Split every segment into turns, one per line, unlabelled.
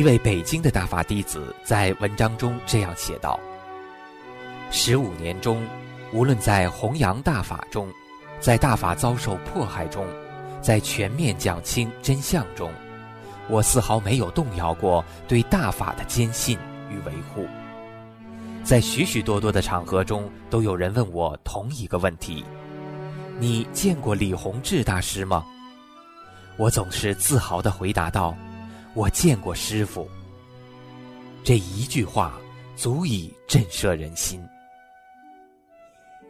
一位北京的大法弟子在文章中这样写道：“十五年中，无论在弘扬大法中，在大法遭受迫害中，在全面讲清真相中，我丝毫没有动摇过对大法的坚信与维护。在许许多多的场合中，都有人问我同一个问题：你见过李洪志大师吗？我总是自豪地回答道。”我见过师傅。这一句话足以震慑人心。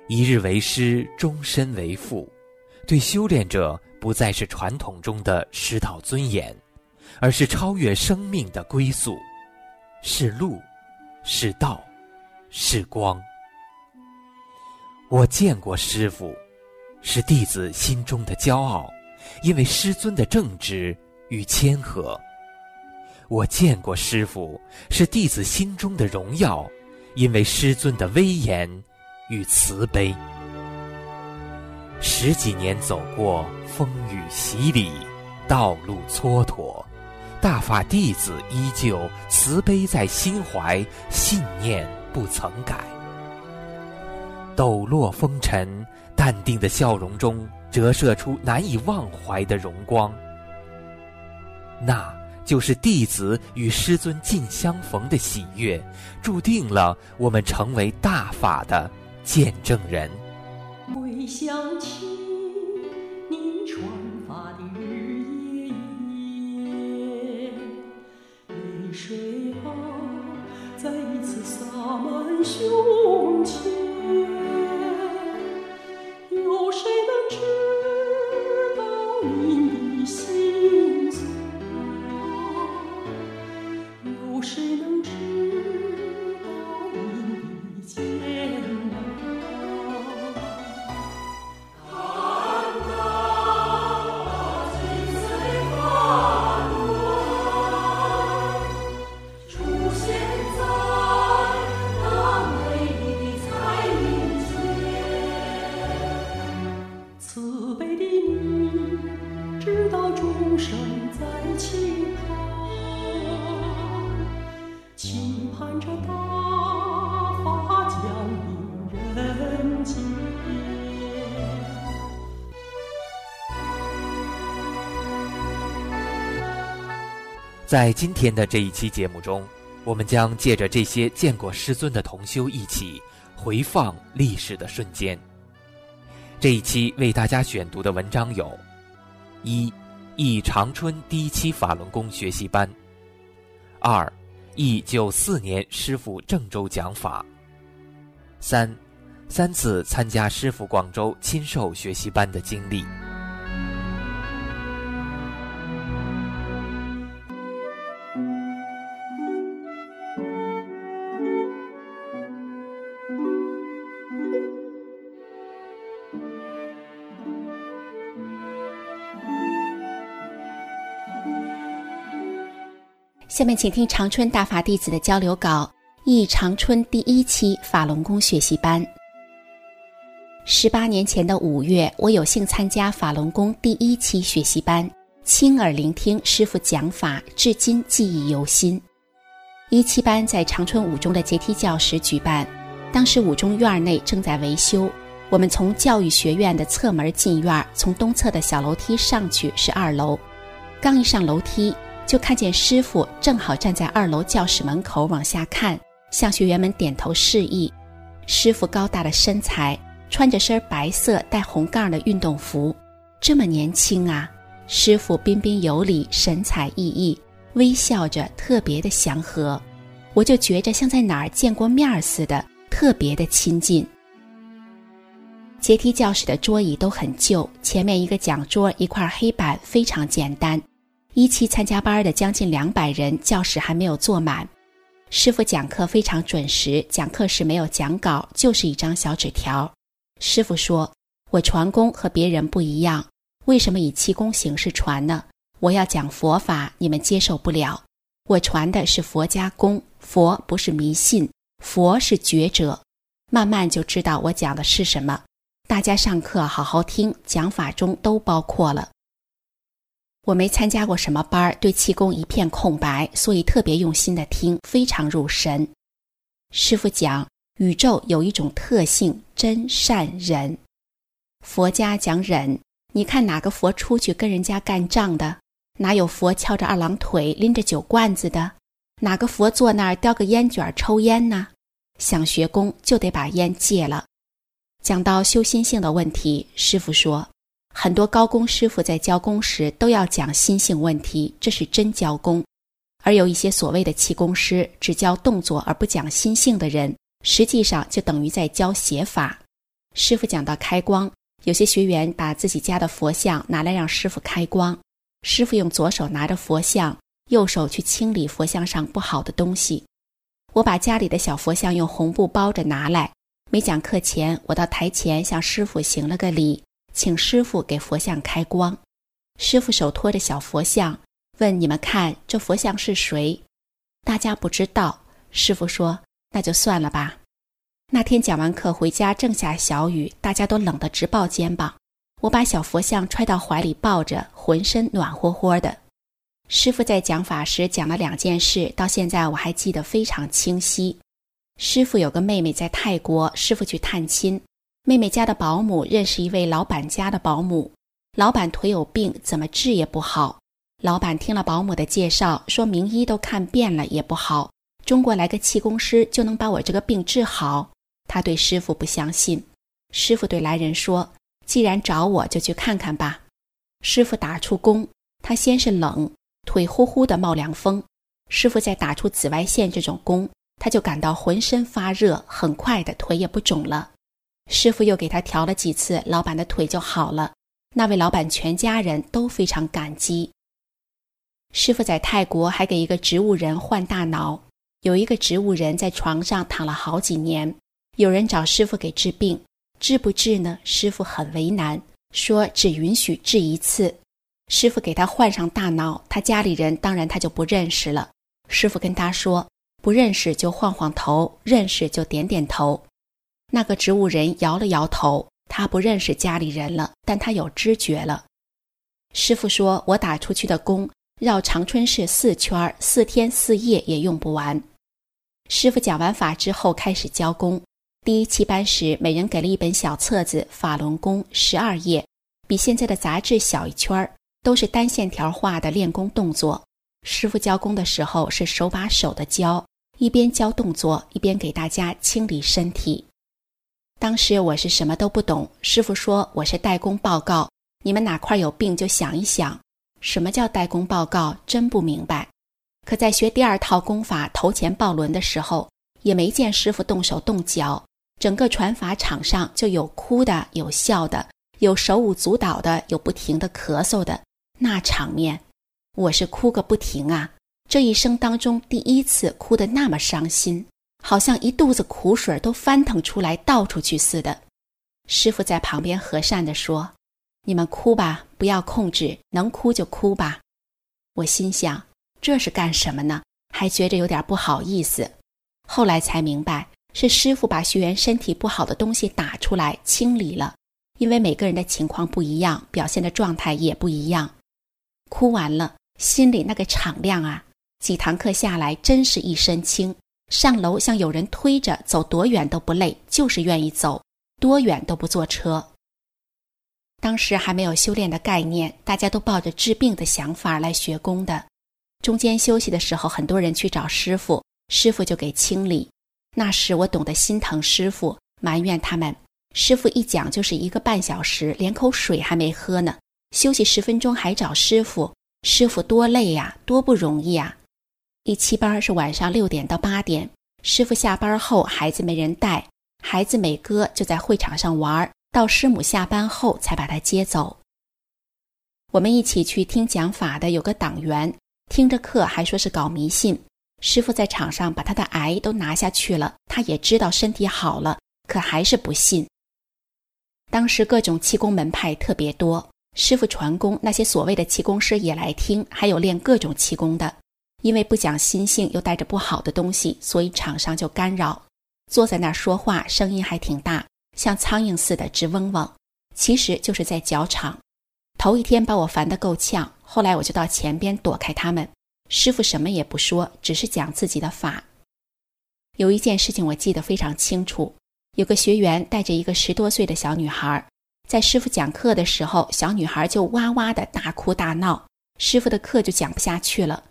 一日为师，终身为父，对修炼者不再是传统中的师道尊严，而是超越生命的归宿，是路，是道，是光。我见过师傅，是弟子心中的骄傲，因为师尊的正直与谦和。我见过师傅，是弟子心中的荣耀，因为师尊的威严与慈悲。十几年走过风雨洗礼，道路蹉跎，大法弟子依旧慈悲在心怀，信念不曾改。抖落风尘，淡定的笑容中折射出难以忘怀的荣光。那。就是弟子与师尊近相逢的喜悦，注定了我们成为大法的见证人。
回想起您传法的日夜夜，泪水啊，再一次洒满胸前。
在今天的这一期节目中，我们将借着这些见过师尊的同修一起回放历史的瞬间。这一期为大家选读的文章有：一、忆长春第一期法轮功学习班；二、一九四年师傅郑州讲法；三、三次参加师傅广州亲授学习班的经历。
下面请听长春大法弟子的交流稿：忆长春第一期法轮功学习班。十八年前的五月，我有幸参加法轮功第一期学习班，亲耳聆听师傅讲法，至今记忆犹新。一期班在长春五中的阶梯教室举办，当时五中院内正在维修，我们从教育学院的侧门进院，从东侧的小楼梯上去是二楼，刚一上楼梯。就看见师傅正好站在二楼教室门口往下看，向学员们点头示意。师傅高大的身材，穿着身白色带红杠的运动服，这么年轻啊！师傅彬彬有礼，神采奕奕，微笑着，特别的祥和。我就觉着像在哪儿见过面儿似的，特别的亲近。阶梯教室的桌椅都很旧，前面一个讲桌，一块黑板，非常简单。一期参加班的将近两百人，教室还没有坐满。师傅讲课非常准时，讲课时没有讲稿，就是一张小纸条。师傅说：“我传功和别人不一样，为什么以气功形式传呢？我要讲佛法，你们接受不了。我传的是佛家功，佛不是迷信，佛是觉者。慢慢就知道我讲的是什么。”大家上课好好听，讲法中都包括了。我没参加过什么班儿，对气功一片空白，所以特别用心的听，非常入神。师傅讲，宇宙有一种特性，真善忍。佛家讲忍，你看哪个佛出去跟人家干仗的？哪有佛翘着二郎腿拎着酒罐子的？哪个佛坐那儿叼个烟卷抽烟呢？想学功就得把烟戒了。讲到修心性的问题，师傅说，很多高工师傅在教工时都要讲心性问题，这是真教工；而有一些所谓的气功师只教动作而不讲心性的人，实际上就等于在教邪法。师傅讲到开光，有些学员把自己家的佛像拿来让师傅开光，师傅用左手拿着佛像，右手去清理佛像上不好的东西。我把家里的小佛像用红布包着拿来。没讲课前，我到台前向师傅行了个礼，请师傅给佛像开光。师傅手托着小佛像，问：“你们看，这佛像是谁？”大家不知道。师傅说：“那就算了吧。”那天讲完课回家，正下小雨，大家都冷得直抱肩膀。我把小佛像揣到怀里抱着，浑身暖和和的。师傅在讲法时讲了两件事，到现在我还记得非常清晰。师傅有个妹妹在泰国，师傅去探亲，妹妹家的保姆认识一位老板家的保姆，老板腿有病，怎么治也不好。老板听了保姆的介绍，说名医都看遍了也不好，中国来个气功师就能把我这个病治好。他对师傅不相信，师傅对来人说：“既然找我，就去看看吧。”师傅打出功，他先是冷，腿呼呼的冒凉风，师傅再打出紫外线这种功。他就感到浑身发热，很快的腿也不肿了。师傅又给他调了几次，老板的腿就好了。那位老板全家人都非常感激。师傅在泰国还给一个植物人换大脑，有一个植物人在床上躺了好几年，有人找师傅给治病，治不治呢？师傅很为难，说只允许治一次。师傅给他换上大脑，他家里人当然他就不认识了。师傅跟他说。不认识就晃晃头，认识就点点头。那个植物人摇了摇头，他不认识家里人了，但他有知觉了。师傅说：“我打出去的功，绕长春市四圈，四天四夜也用不完。”师傅讲完法之后，开始教功。第一期班时，每人给了一本小册子，《法轮功》十二页，比现在的杂志小一圈，都是单线条画的练功动作。师傅教功的时候是手把手的教。一边教动作，一边给大家清理身体。当时我是什么都不懂，师傅说我是代工报告，你们哪块有病就想一想。什么叫代工报告？真不明白。可在学第二套功法头前抱轮的时候，也没见师傅动手动脚，整个传法场上就有哭的，有笑的，有手舞足蹈的，有不停的咳嗽的，那场面，我是哭个不停啊。这一生当中第一次哭得那么伤心，好像一肚子苦水都翻腾出来倒出去似的。师傅在旁边和善地说：“你们哭吧，不要控制，能哭就哭吧。”我心想这是干什么呢？还觉着有点不好意思。后来才明白，是师傅把学员身体不好的东西打出来清理了。因为每个人的情况不一样，表现的状态也不一样。哭完了，心里那个敞亮啊！几堂课下来，真是一身轻。上楼像有人推着，走多远都不累，就是愿意走，多远都不坐车。当时还没有修炼的概念，大家都抱着治病的想法来学功的。中间休息的时候，很多人去找师傅，师傅就给清理。那时我懂得心疼师傅，埋怨他们。师傅一讲就是一个半小时，连口水还没喝呢，休息十分钟还找师傅，师傅多累呀，多不容易啊！一期班是晚上六点到八点，师傅下班后孩子没人带，孩子美哥就在会场上玩，到师母下班后才把他接走。我们一起去听讲法的有个党员，听着课还说是搞迷信。师傅在场上把他的癌都拿下去了，他也知道身体好了，可还是不信。当时各种气功门派特别多，师傅传功，那些所谓的气功师也来听，还有练各种气功的。因为不讲心性，又带着不好的东西，所以场上就干扰。坐在那儿说话，声音还挺大，像苍蝇似的直嗡嗡，其实就是在搅场。头一天把我烦得够呛，后来我就到前边躲开他们。师傅什么也不说，只是讲自己的法。有一件事情我记得非常清楚，有个学员带着一个十多岁的小女孩，在师傅讲课的时候，小女孩就哇哇的大哭大闹，师傅的课就讲不下去了。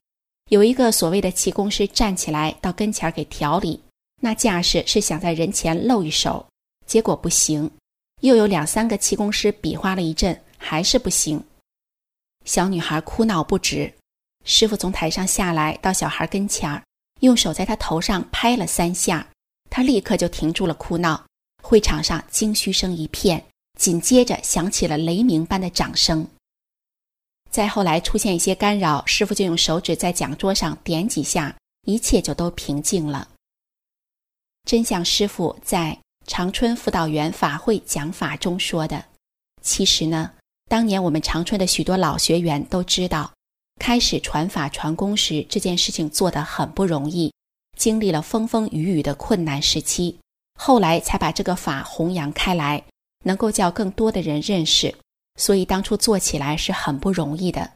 有一个所谓的气功师站起来到跟前给调理，那架势是想在人前露一手，结果不行。又有两三个气功师比划了一阵，还是不行。小女孩哭闹不止。师傅从台上下来，到小孩跟前儿，用手在他头上拍了三下，他立刻就停住了哭闹。会场上惊嘘声一片，紧接着响起了雷鸣般的掌声。再后来出现一些干扰，师傅就用手指在讲桌上点几下，一切就都平静了。真相师傅在长春辅导员法会讲法中说的，其实呢，当年我们长春的许多老学员都知道。开始传法传功时，这件事情做得很不容易，经历了风风雨雨的困难时期，后来才把这个法弘扬开来，能够叫更多的人认识。所以当初做起来是很不容易的，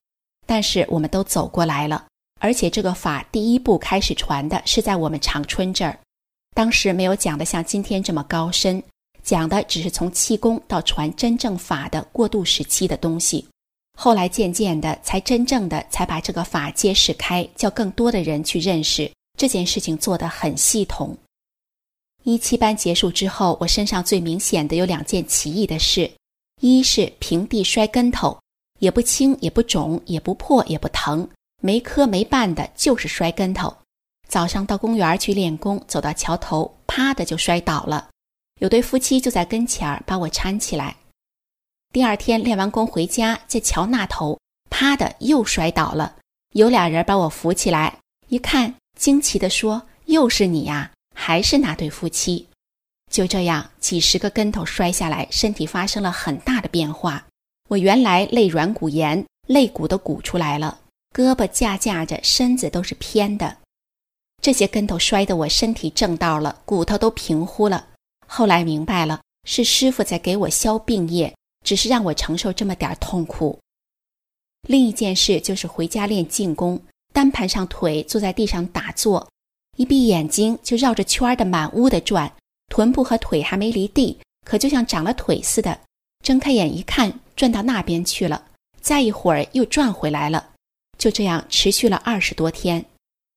但是我们都走过来了。而且这个法第一步开始传的是在我们长春这儿，当时没有讲的像今天这么高深，讲的只是从气功到传真正法的过渡时期的东西。后来渐渐的，才真正的才把这个法揭示开，叫更多的人去认识这件事情，做得很系统。一七班结束之后，我身上最明显的有两件奇异的事：一是平地摔跟头，也不青也不肿也不破也不疼，没磕没绊的，就是摔跟头。早上到公园去练功，走到桥头，啪的就摔倒了，有对夫妻就在跟前儿把我搀起来。第二天练完功回家，在桥那头，啪的又摔倒了。有俩人把我扶起来，一看，惊奇地说：“又是你呀，还是那对夫妻。”就这样，几十个跟头摔下来，身体发生了很大的变化。我原来肋软骨炎，肋骨都鼓出来了，胳膊架架着，身子都是偏的。这些跟头摔得我身体正道了，骨头都平乎了。后来明白了，是师傅在给我消病业。只是让我承受这么点痛苦。另一件事就是回家练静功，单盘上腿坐在地上打坐，一闭眼睛就绕着圈儿的满屋的转，臀部和腿还没离地，可就像长了腿似的。睁开眼一看，转到那边去了，再一会儿又转回来了，就这样持续了二十多天。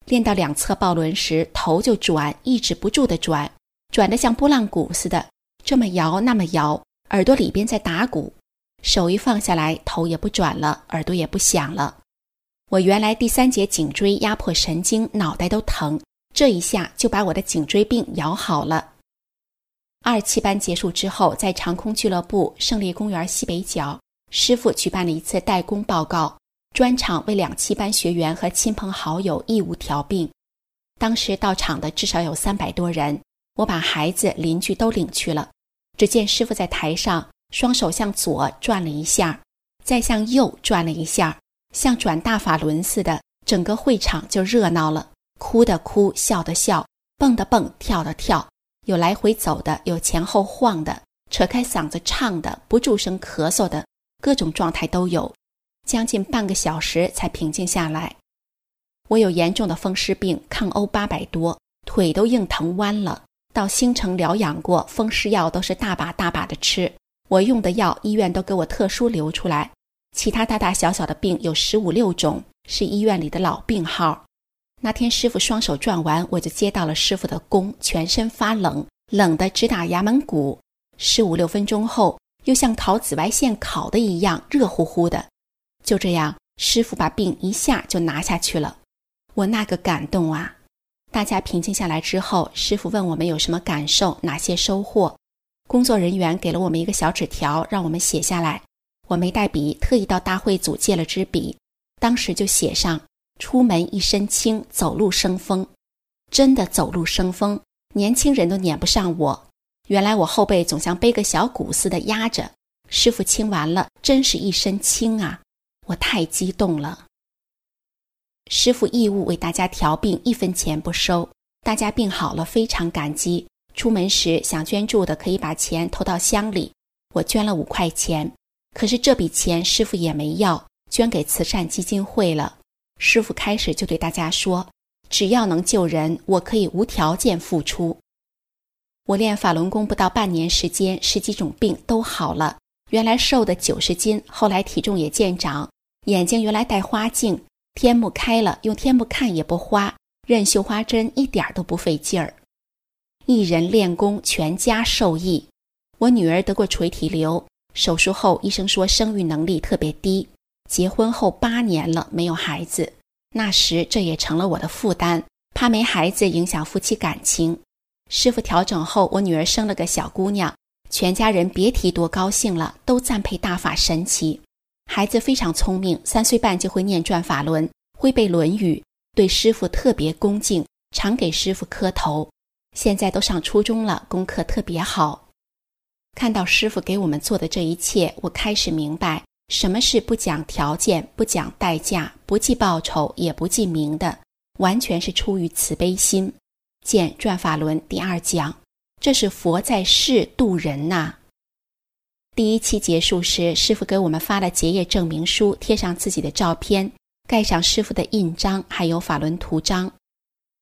练到两侧抱轮时，头就转，抑制不住的转，转得像拨浪鼓似的，这么摇那么摇。耳朵里边在打鼓，手一放下来，头也不转了，耳朵也不响了。我原来第三节颈椎压迫神经，脑袋都疼，这一下就把我的颈椎病摇好了。二期班结束之后，在长空俱乐部胜利公园西北角，师傅举办了一次代工报告，专场为两期班学员和亲朋好友义务调病。当时到场的至少有三百多人，我把孩子、邻居都领去了。只见师傅在台上，双手向左转了一下，再向右转了一下，像转大法轮似的，整个会场就热闹了。哭的哭，笑的笑，蹦的蹦，跳的跳，有来回走的，有前后晃的，扯开嗓子唱的，不住声咳嗽的，各种状态都有。将近半个小时才平静下来。我有严重的风湿病，抗欧八百多，腿都硬疼弯了。到新城疗养过，风湿药都是大把大把的吃。我用的药，医院都给我特殊留出来。其他大大小小的病有十五六种，是医院里的老病号。那天师傅双手转完，我就接到了师傅的功，全身发冷，冷的直打衙门鼓。十五六分钟后，又像烤紫外线烤的一样热乎乎的。就这样，师傅把病一下就拿下去了。我那个感动啊！大家平静下来之后，师傅问我们有什么感受，哪些收获。工作人员给了我们一个小纸条，让我们写下来。我没带笔，特意到大会组借了支笔，当时就写上：“出门一身轻，走路生风。”真的走路生风，年轻人都撵不上我。原来我后背总像背个小鼓似的压着。师傅清完了，真是一身轻啊！我太激动了。师傅义务为大家调病，一分钱不收。大家病好了，非常感激。出门时想捐助的可以把钱投到箱里。我捐了五块钱，可是这笔钱师傅也没要，捐给慈善基金会了。师傅开始就对大家说：“只要能救人，我可以无条件付出。”我练法轮功不到半年时间，十几种病都好了。原来瘦的九十斤，后来体重也见长。眼睛原来戴花镜，天目开了，用天目看也不花，认绣花针一点都不费劲儿。一人练功，全家受益。我女儿得过垂体瘤，手术后医生说生育能力特别低。结婚后八年了没有孩子，那时这也成了我的负担，怕没孩子影响夫妻感情。师傅调整后，我女儿生了个小姑娘，全家人别提多高兴了，都赞佩大法神奇。孩子非常聪明，三岁半就会念转法轮，会背《论语》，对师傅特别恭敬，常给师傅磕头。现在都上初中了，功课特别好。看到师傅给我们做的这一切，我开始明白什么是不讲条件、不讲代价、不计报酬也不计名的，完全是出于慈悲心。见《转法轮》第二讲，这是佛在世度人呐。第一期结束时，师傅给我们发了结业证明书，贴上自己的照片，盖上师傅的印章，还有法轮图章。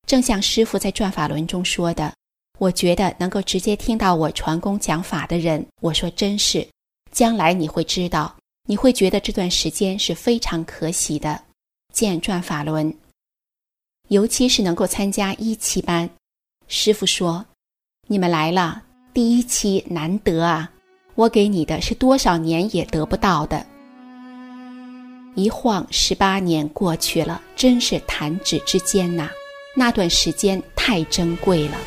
正像师傅在《转法轮》中说的，我觉得能够直接听到我传功讲法的人，我说真是，将来你会知道，你会觉得这段时间是非常可喜的。见《转法轮》，尤其是能够参加一期班，师傅说，你们来了，第一期难得啊，我给你的是多少年也得不到的。一晃十八年过去了，真是弹指之间呐。那段时间太珍贵了。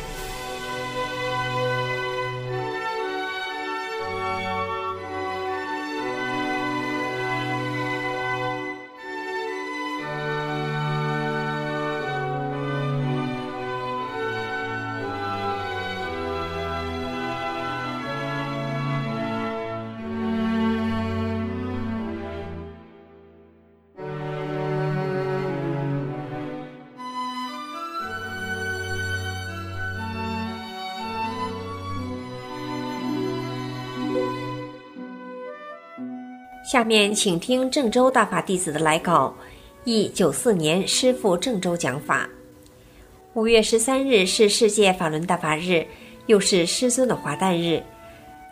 下面请听郑州大法弟子的来稿。一九四年师父郑州讲法。五月十三日是世界法轮大法日，又是师尊的华诞日。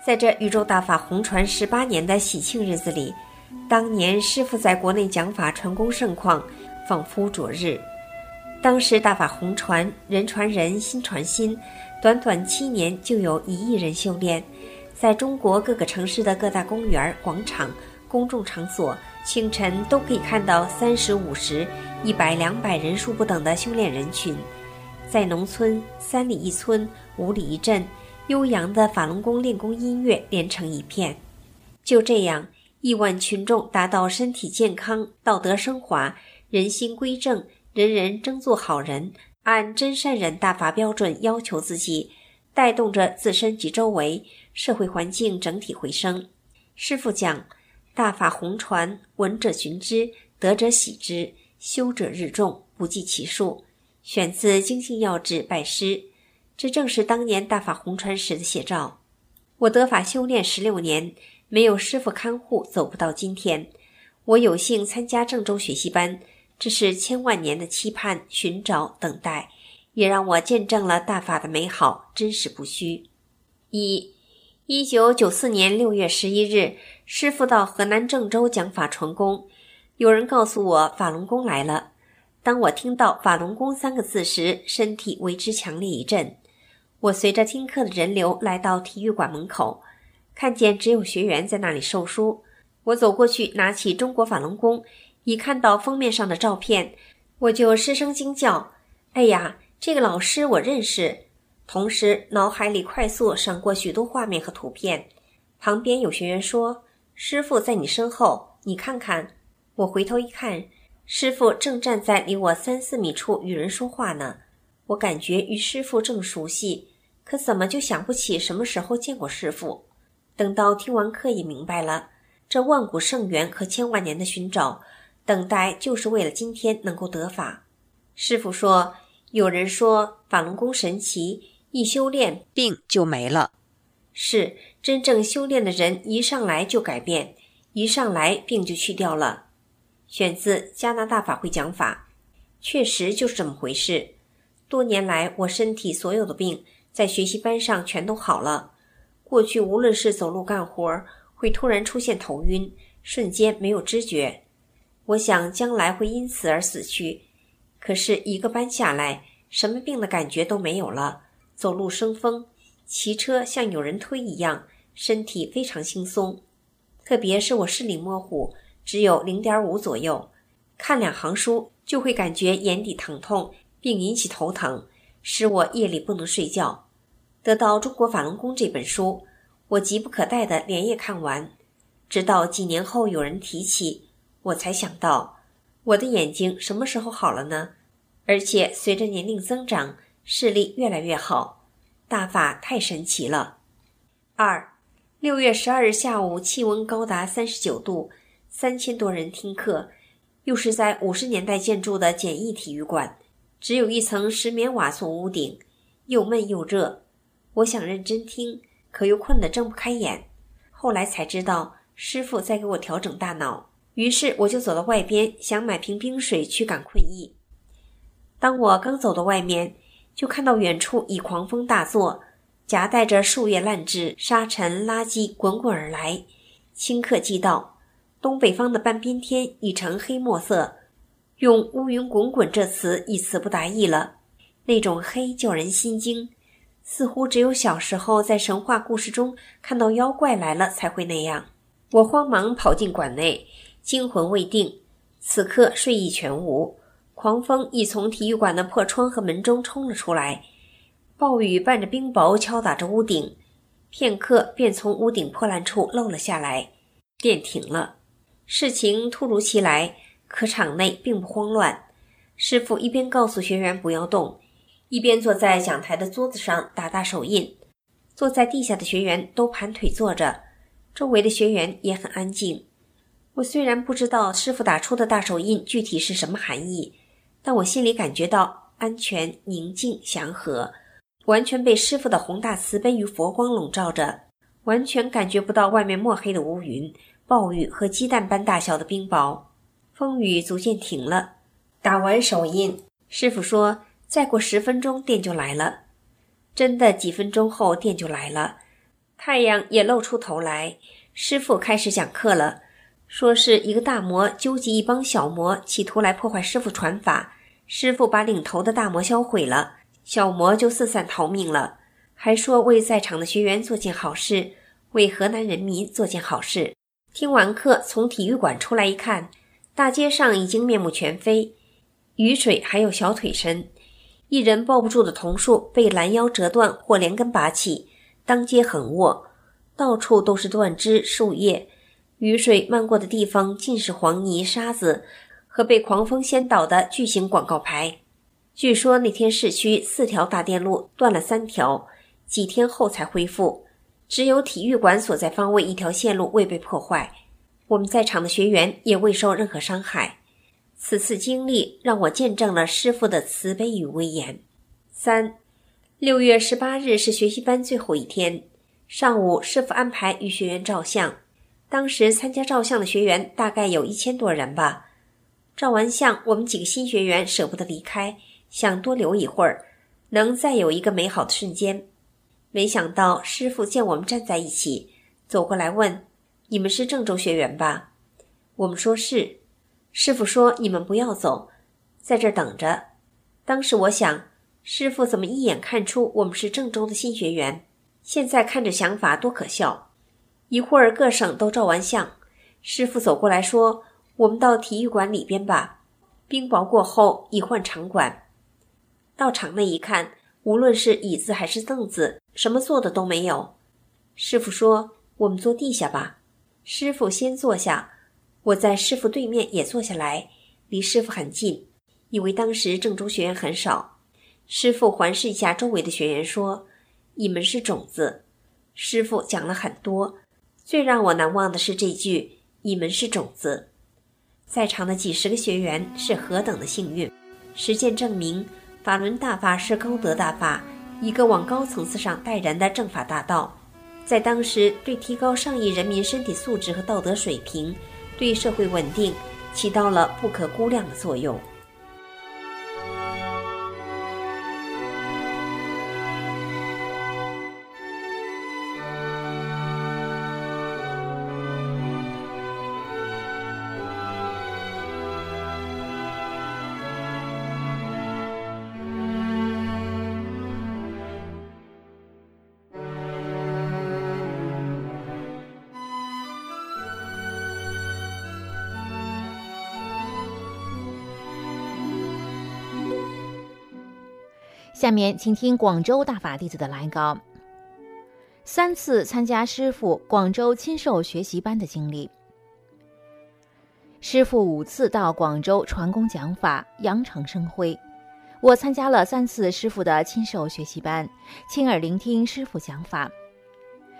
在这宇宙大法红传十八年的喜庆日子里，当年师父在国内讲法传功盛况，仿佛昨日。当时大法红传，人传人，心传心，短短七年就有一亿人修炼，在中国各个城市的各大公园广场。公众场所清晨都可以看到三十五十、一百两百人数不等的修炼人群，在农村三里一村、五里一镇，悠扬的法轮功练功音乐连成一片。就这样，亿万群众达到身体健康、道德升华、人心归正，人人争做好人，按真善忍大法标准要求自己，带动着自身及周围社会环境整体回升。师傅讲。大法红传，闻者寻之，得者喜之，修者日众，不计其数。选自《精进要旨》拜师，这正是当年大法红传时的写照。我得法修炼十六年，没有师傅看护，走不到今天。我有幸参加郑州学习班，这是千万年的期盼、寻找、等待，也让我见证了大法的美好，真实不虚。一，一九九四年六月十一日。师傅到河南郑州讲法传功，有人告诉我法轮功来了。当我听到“法轮功”三个字时，身体为之强烈一震。我随着听课的人流来到体育馆门口，看见只有学员在那里授书。我走过去，拿起中国法轮功，一看到封面上的照片，我就失声惊叫：“哎呀，这个老师我认识！”同时，脑海里快速闪过许多画面和图片。旁边有学员说：“师傅在你身后，你看看。”我回头一看，师傅正站在离我三四米处与人说话呢。我感觉与师傅正熟悉，可怎么就想不起什么时候见过师傅？等到听完课，也明白了。这万古圣源和千万年的寻找、等待，就是为了今天能够得法。师傅说：“有人说法轮功神奇，一修炼病就没了。是真正修炼的人，一上来就改变，一上来病就去掉了。”选自加拿大法会讲法，确实就是这么回事。多年来，我身体所有的病在学习班上全都好了。过去无论是走路干活儿。会突然出现头晕，瞬间没有知觉。我想将来会因此而死去。可是一个班下来，什么病的感觉都没有了，走路生风，骑车像有人推一样，身体非常轻松。特别是我视力模糊，只有零点五左右，看两行书就会感觉眼底疼痛，并引起头疼，使我夜里不能睡觉。得到《中国法轮功》这本书。我急不可待地连夜看完，直到几年后有人提起，我才想到，我的眼睛什么时候好了呢？而且随着年龄增长，视力越来越好，大法太神奇了。二，六月十二日下午，气温高达三十九度，三千多人听课，又是在五十年代建筑的简易体育馆，只有一层石棉瓦做屋顶，又闷又热。我想认真听。可又困得睁不开眼，后来才知道师傅在给我调整大脑，于是我就走到外边，想买瓶冰水驱赶困意。当我刚走到外面，就看到远处已狂风大作，夹带着树叶烂枝、沙尘、垃圾滚滚而来，顷刻即到。东北方的半边天已成黑墨色，用“乌云滚滚”这词一词不达意了，那种黑叫人心惊。似乎只有小时候在神话故事中看到妖怪来了才会那样。我慌忙跑进馆内，惊魂未定，此刻睡意全无。狂风已从体育馆的破窗和门中冲了出来，暴雨伴着冰雹敲打着屋顶，片刻便从屋顶破烂处漏了下来。电停了，事情突如其来，可场内并不慌乱。师傅一边告诉学员不要动。一边坐在讲台的桌子上打大手印，坐在地下的学员都盘腿坐着，周围的学员也很安静。我虽然不知道师傅打出的大手印具体是什么含义，但我心里感觉到安全、宁静、祥和，完全被师傅的宏大慈悲与佛光笼罩着，完全感觉不到外面墨黑的乌云、暴雨和鸡蛋般大小的冰雹。风雨逐渐停了，打完手印，师傅说。再过十分钟，电就来了。真的，几分钟后电就来了，太阳也露出头来。师傅开始讲课了，说是一个大魔纠集一帮小魔，企图来破坏师傅传法。师傅把领头的大魔销毁了，小魔就四散逃命了。还说为在场的学员做件好事，为河南人民做件好事。听完课，从体育馆出来一看，大街上已经面目全非，雨水还有小腿深。一人抱不住的桐树被拦腰折断或连根拔起，当街横卧，到处都是断枝树叶，雨水漫过的地方尽是黄泥沙子和被狂风掀倒的巨型广告牌。据说那天市区四条大电路断了三条，几天后才恢复，只有体育馆所在方位一条线路未被破坏，我们在场的学员也未受任何伤害。此次经历让我见证了师傅的慈悲与威严。三，六月十八日是学习班最后一天，上午师傅安排与学员照相。当时参加照相的学员大概有一千多人吧。照完相，我们几个新学员舍不得离开，想多留一会儿，能再有一个美好的瞬间。没想到师傅见我们站在一起，走过来问：“你们是郑州学员吧？”我们说是。师傅说：“你们不要走，在这儿等着。”当时我想，师傅怎么一眼看出我们是郑州的新学员？现在看着想法多可笑！一会儿各省都照完相，师傅走过来说：“我们到体育馆里边吧。”冰雹过后，已换场馆。到场内一看，无论是椅子还是凳子，什么坐的都没有。师傅说：“我们坐地下吧。”师傅先坐下，我在师傅对面也坐下来，离师傅很近，因为当时郑州学员很少。师傅环视一下周围的学员，说：“你们是种子。”师傅讲了很多。最让我难忘的是这句：“你们是种子。”在场的几十个学员是何等的幸运！实践证明，法轮大法是高德大法，一个往高层次上带人的正法大道。在当时，对提高上亿人民身体素质和道德水平，对社会稳定起到了不可估量的作用。
下面请听广州大法弟子的来稿：三次参加师傅广州亲授学习班的经历。师傅五次到广州传功讲法，扬长生辉。我参加了三次师傅的亲授学习班，亲耳聆听师傅讲法。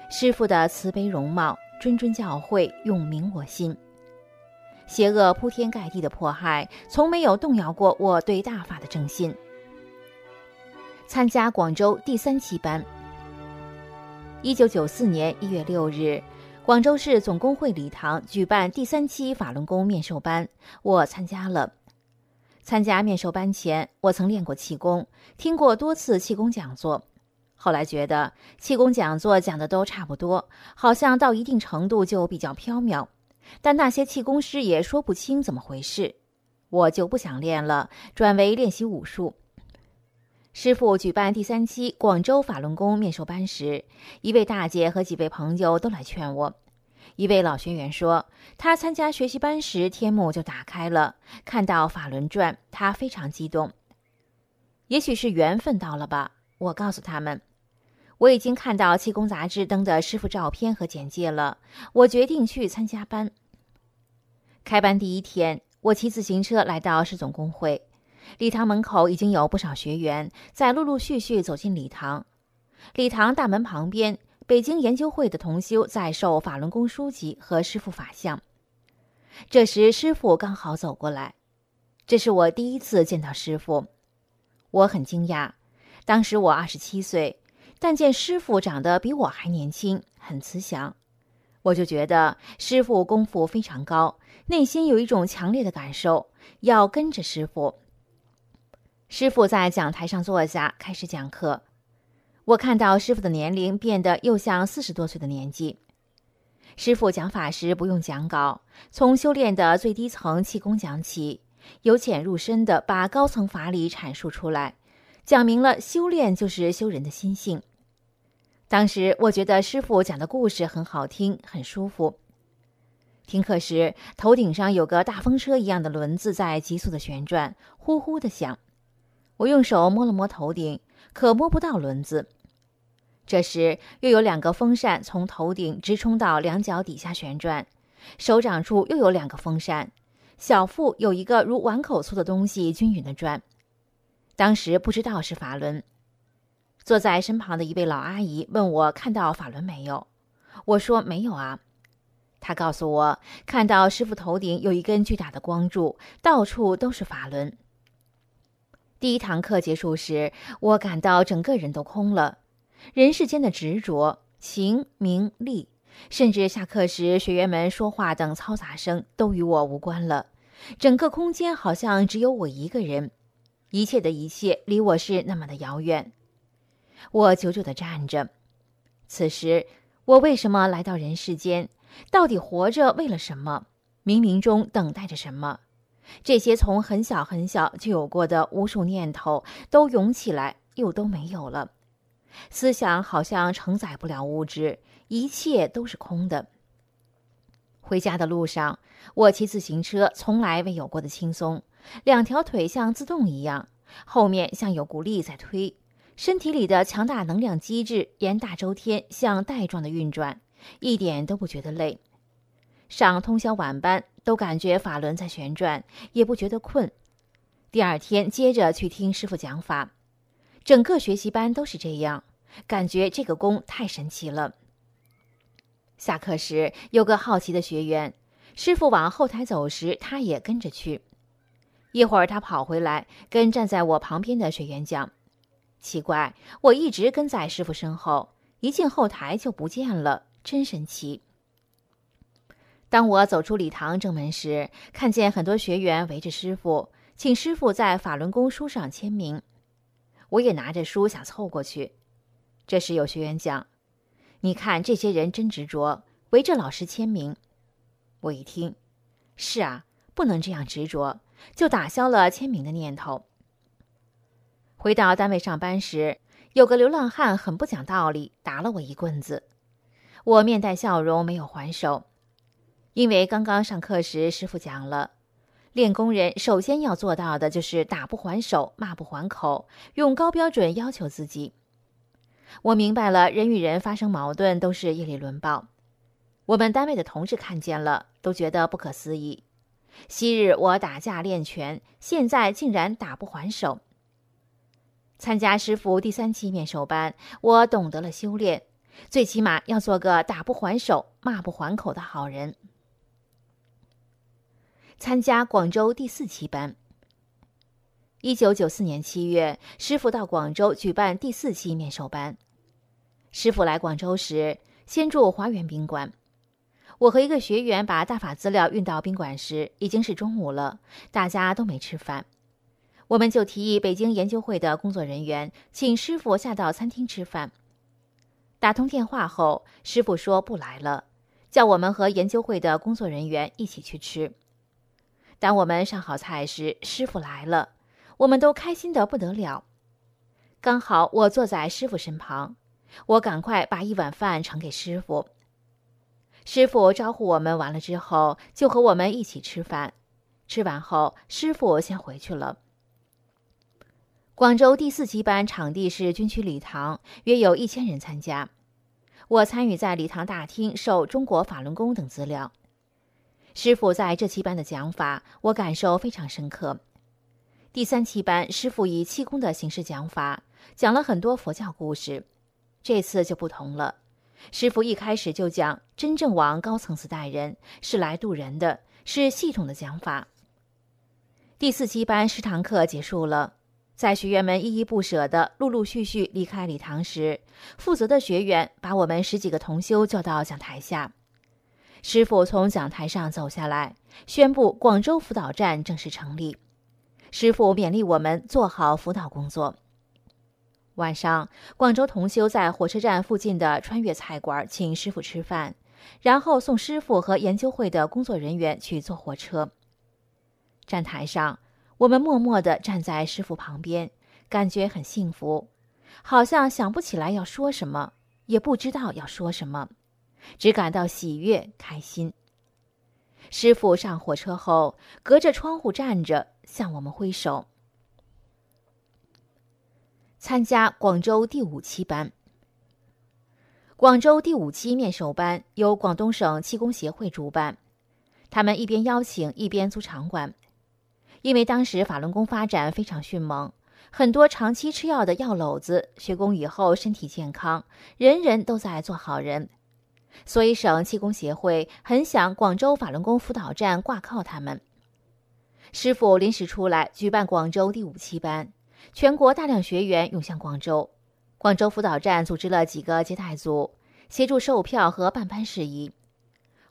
师傅的慈悲容貌、谆谆教诲，永铭我心。邪恶铺天盖地的迫害，从没有动摇过我对大法的正信。参加广州第三期班。一九九四年一月六日，广州市总工会礼堂举办第三期法轮功面授班，我参加了。参加面授班前，我曾练过气功，听过多次气功讲座，后来觉得气功讲座讲的都差不多，好像到一定程度就比较飘渺，但那些气功师也说不清怎么回事，我就不想练了，转为练习武术。师傅举办第三期广州法轮功面授班时，一位大姐和几位朋友都来劝我。一位老学员说，他参加学习班时天幕就打开了，看到《法轮转》，他非常激动。也许是缘分到了吧，我告诉他们，我已经看到气功杂志登的师傅照片和简介了，我决定去参加班。开班第一天，我骑自行车来到市总工会。礼堂门口已经有不少学员在陆陆续续走进礼堂。礼堂大门旁边，北京研究会的同修在授法轮功书籍和师傅法相。这时，师傅刚好走过来，这是我第一次见到师傅，我很惊讶。当时我二十七岁，但见师傅长得比我还年轻，很慈祥，我就觉得师傅功夫非常高，内心有一种强烈的感受，要跟着师傅。师傅在讲台上坐下，开始讲课。我看到师傅的年龄变得又像四十多岁的年纪。师傅讲法时不用讲稿，从修炼的最低层气功讲起，由浅入深的把高层法理阐述出来，讲明了修炼就是修人的心性。当时我觉得师傅讲的故事很好听，很舒服。听课时，头顶上有个大风车一样的轮子在急速的旋转，呼呼的响。我用手摸了摸头顶，可摸不到轮子。这时，又有两个风扇从头顶直冲到两脚底下旋转，手掌处又有两个风扇，小腹有一个如碗口粗的东西均匀的转。当时不知道是法轮。坐在身旁的一位老阿姨问我看到法轮没有，我说没有啊。她告诉我看到师傅头顶有一根巨大的光柱，到处都是法轮。第一堂课结束时，我感到整个人都空了。人世间的执着、情、名、利，甚至下课时学员们说话等嘈杂声，都与我无关了。整个空间好像只有我一个人，一切的一切离我是那么的遥远。我久久的站着。此时，我为什么来到人世间？到底活着为了什么？冥冥中等待着什么？这些从很小很小就有过的无数念头都涌起来，又都没有了。思想好像承载不了物质，一切都是空的。回家的路上，我骑自行车从来未有过的轻松，两条腿像自动一样，后面像有股力在推，身体里的强大能量机制沿大周天像带状的运转，一点都不觉得累。上通宵晚班都感觉法轮在旋转，也不觉得困。第二天接着去听师傅讲法，整个学习班都是这样，感觉这个功太神奇了。下课时，有个好奇的学员，师傅往后台走时，他也跟着去。一会儿，他跑回来，跟站在我旁边的学员讲：“奇怪，我一直跟在师傅身后，一进后台就不见了，真神奇。”当我走出礼堂正门时，看见很多学员围着师傅，请师傅在法轮功书上签名。我也拿着书想凑过去，这时有学员讲。你看这些人真执着，围着老师签名。我一听，是啊，不能这样执着，就打消了签名的念头。回到单位上班时，有个流浪汉很不讲道理，打了我一棍子。我面带笑容，没有还手，因为刚刚上课时师傅讲了，练功人首先要做到的就是打不还手，骂不还口，用高标准要求自己。我明白了，人与人发生矛盾都是业力轮报。我们单位的同事看见了，都觉得不可思议。昔日我打架练拳，现在竟然打不还手。参加师傅第三期面授班，我懂得了修炼，最起码要做个打不还手、骂不还口的好人。参加广州第四期班。一九九四年七月，师傅到广州举办第四期面授班。师傅来广州时，先住华园宾馆。我和一个学员把大法资料运到宾馆时，已经是中午了，大家都没吃饭。我们就提议北京研究会的工作人员请师傅下到餐厅吃饭。打通电话后，师傅说不来了，叫我们和研究会的工作人员一起去吃。当我们上好菜时，师傅来了。我们都开心的不得了，刚好我坐在师傅身旁，我赶快把一碗饭盛给师傅。师傅招呼我们完了之后，就和我们一起吃饭。吃完后，师傅先回去了。广州第四期班场地是军区礼堂，约有一千人参加。我参与在礼堂大厅授中国法轮功等资料。师傅在这期班的讲法，我感受非常深刻。第三期班，师傅以气功的形式讲法，讲了很多佛教故事。这次就不同了，师傅一开始就讲，真正往高层次带人，是来渡人的，是系统的讲法。第四期班十堂课结束了，在学员们依依不舍的陆陆续续离开礼堂时，负责的学员把我们十几个同修叫到讲台下，师傅从讲台上走下来，宣布广州辅导站正式成立。师傅勉励我们做好辅导工作。晚上，广州同修在火车站附近的川越菜馆请师傅吃饭，然后送师傅和研究会的工作人员去坐火车。站台上，我们默默地站在师傅旁边，感觉很幸福，好像想不起来要说什么，也不知道要说什么，只感到喜悦、开心。师傅上火车后，隔着窗户站着，向我们挥手。参加广州第五期班。广州第五期面授班由广东省气功协会主办，他们一边邀请，一边租场馆。因为当时法轮功发展非常迅猛，很多长期吃药的药篓子学功以后身体健康，人人都在做好人。所以，省气功协会很想广州法轮功辅导站挂靠他们。师傅临时出来举办广州第五期班，全国大量学员涌向广州。广州辅导站组织了几个接待组，协助售票和办班事宜。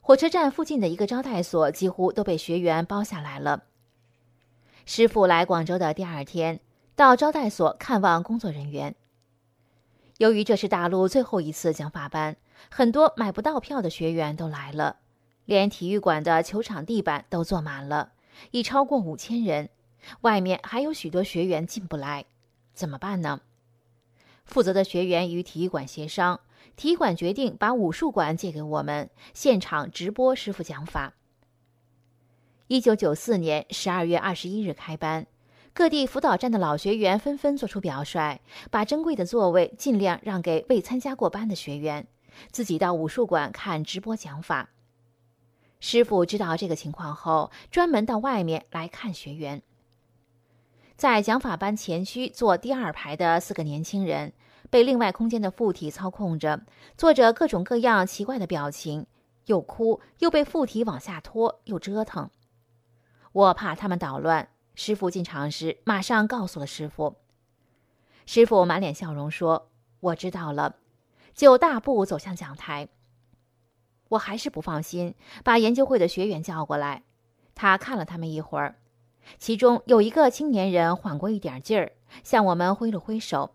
火车站附近的一个招待所几乎都被学员包下来了。师傅来广州的第二天，到招待所看望工作人员。由于这是大陆最后一次讲法班。很多买不到票的学员都来了，连体育馆的球场地板都坐满了，已超过五千人。外面还有许多学员进不来，怎么办呢？负责的学员与体育馆协商，体育馆决定把武术馆借给我们，现场直播师傅讲法。一九九四年十二月二十一日开班，各地辅导站的老学员纷纷做出表率，把珍贵的座位尽量让给未参加过班的学员，自己到武术馆看直播讲法。师傅知道这个情况后，专门到外面来看学员。在讲法班前区坐第二排的四个年轻人，被另外空间的附体操控着，做着各种各样奇怪的表情，又哭又被附体往下拖，又折腾。我怕他们捣乱，师傅进场时马上告诉了师傅。师傅满脸笑容说：“我知道了。”就大步走向讲台。我还是不放心，把研究会的学员叫过来。他看了他们一会儿，其中有一个青年人缓过一点劲儿，向我们挥了挥手。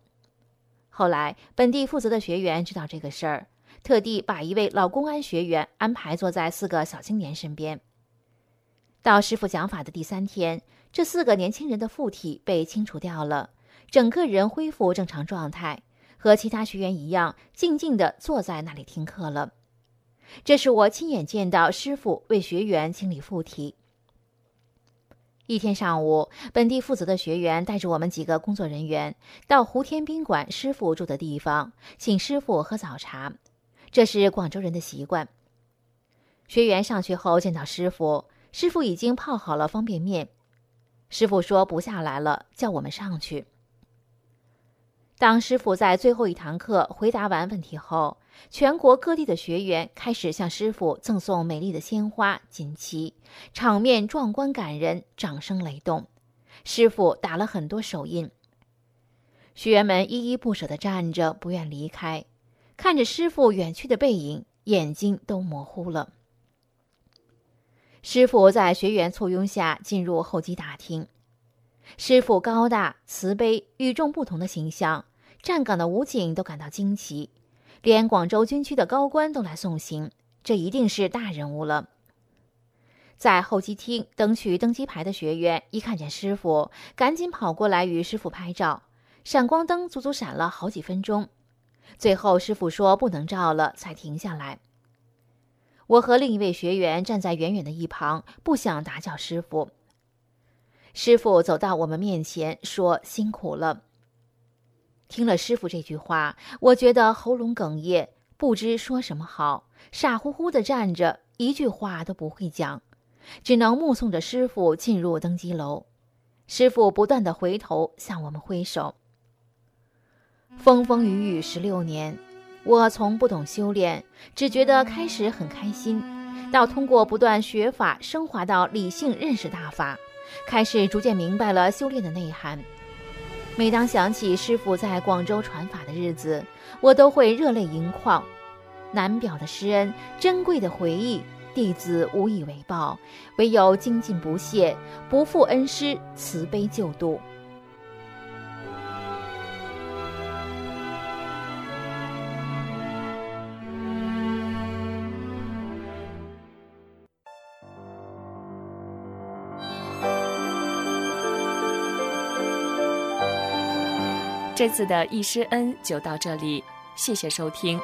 后来本地负责的学员知道这个事儿，特地把一位老公安学员安排坐在四个小青年身边。到师傅讲法的第三天，这四个年轻人的附体被清除掉了，整个人恢复正常状态，和其他学员一样，静静地坐在那里听课了。这是我亲眼见到师傅为学员清理附体。一天上午，本地负责的学员带着我们几个工作人员到胡天宾馆师傅住的地方，请师傅喝早茶，这是广州人的习惯。学员上去后见到师傅，师傅已经泡好了方便面。师傅说不下来了，叫我们上去。当师傅在最后一堂课回答完问题后，全国各地的学员开始向师傅赠送美丽的鲜花、锦旗，场面壮观感人，掌声雷动。师傅打了很多手印，学员们依依不舍地站着，不愿离开，看着师傅远去的背影，眼睛都模糊了。师傅在学员簇拥下进入候机大厅，师傅高大慈悲、与众不同的形象。站岗的武警都感到惊奇，连广州军区的高官都来送行，这一定是大人物了。在候机厅等取登机牌的学员一看见师傅，赶紧跑过来与师傅拍照，闪光灯足足闪了好几分钟，最后师傅说不能照了，才停下来。我和另一位学员站在远远的一旁，不想打搅师傅。师傅走到我们面前，说：“辛苦了。”听了师傅这句话，我觉得喉咙哽咽，不知说什么好，傻乎乎的站着，一句话都不会讲，只能目送着师傅进入登机楼。师傅不断的回头向我们挥手。风风雨雨十六年，我从不懂修炼，只觉得开始很开心，到通过不断学法升华到理性认识大法，开始逐渐明白了修炼的内涵。每当想起师傅在广州传法的日子，我都会热泪盈眶。难表的师恩，珍贵的回忆，弟子无以为报，唯有精进不懈，不负恩师慈悲救度。
这次的易师恩就到这里，谢谢收听。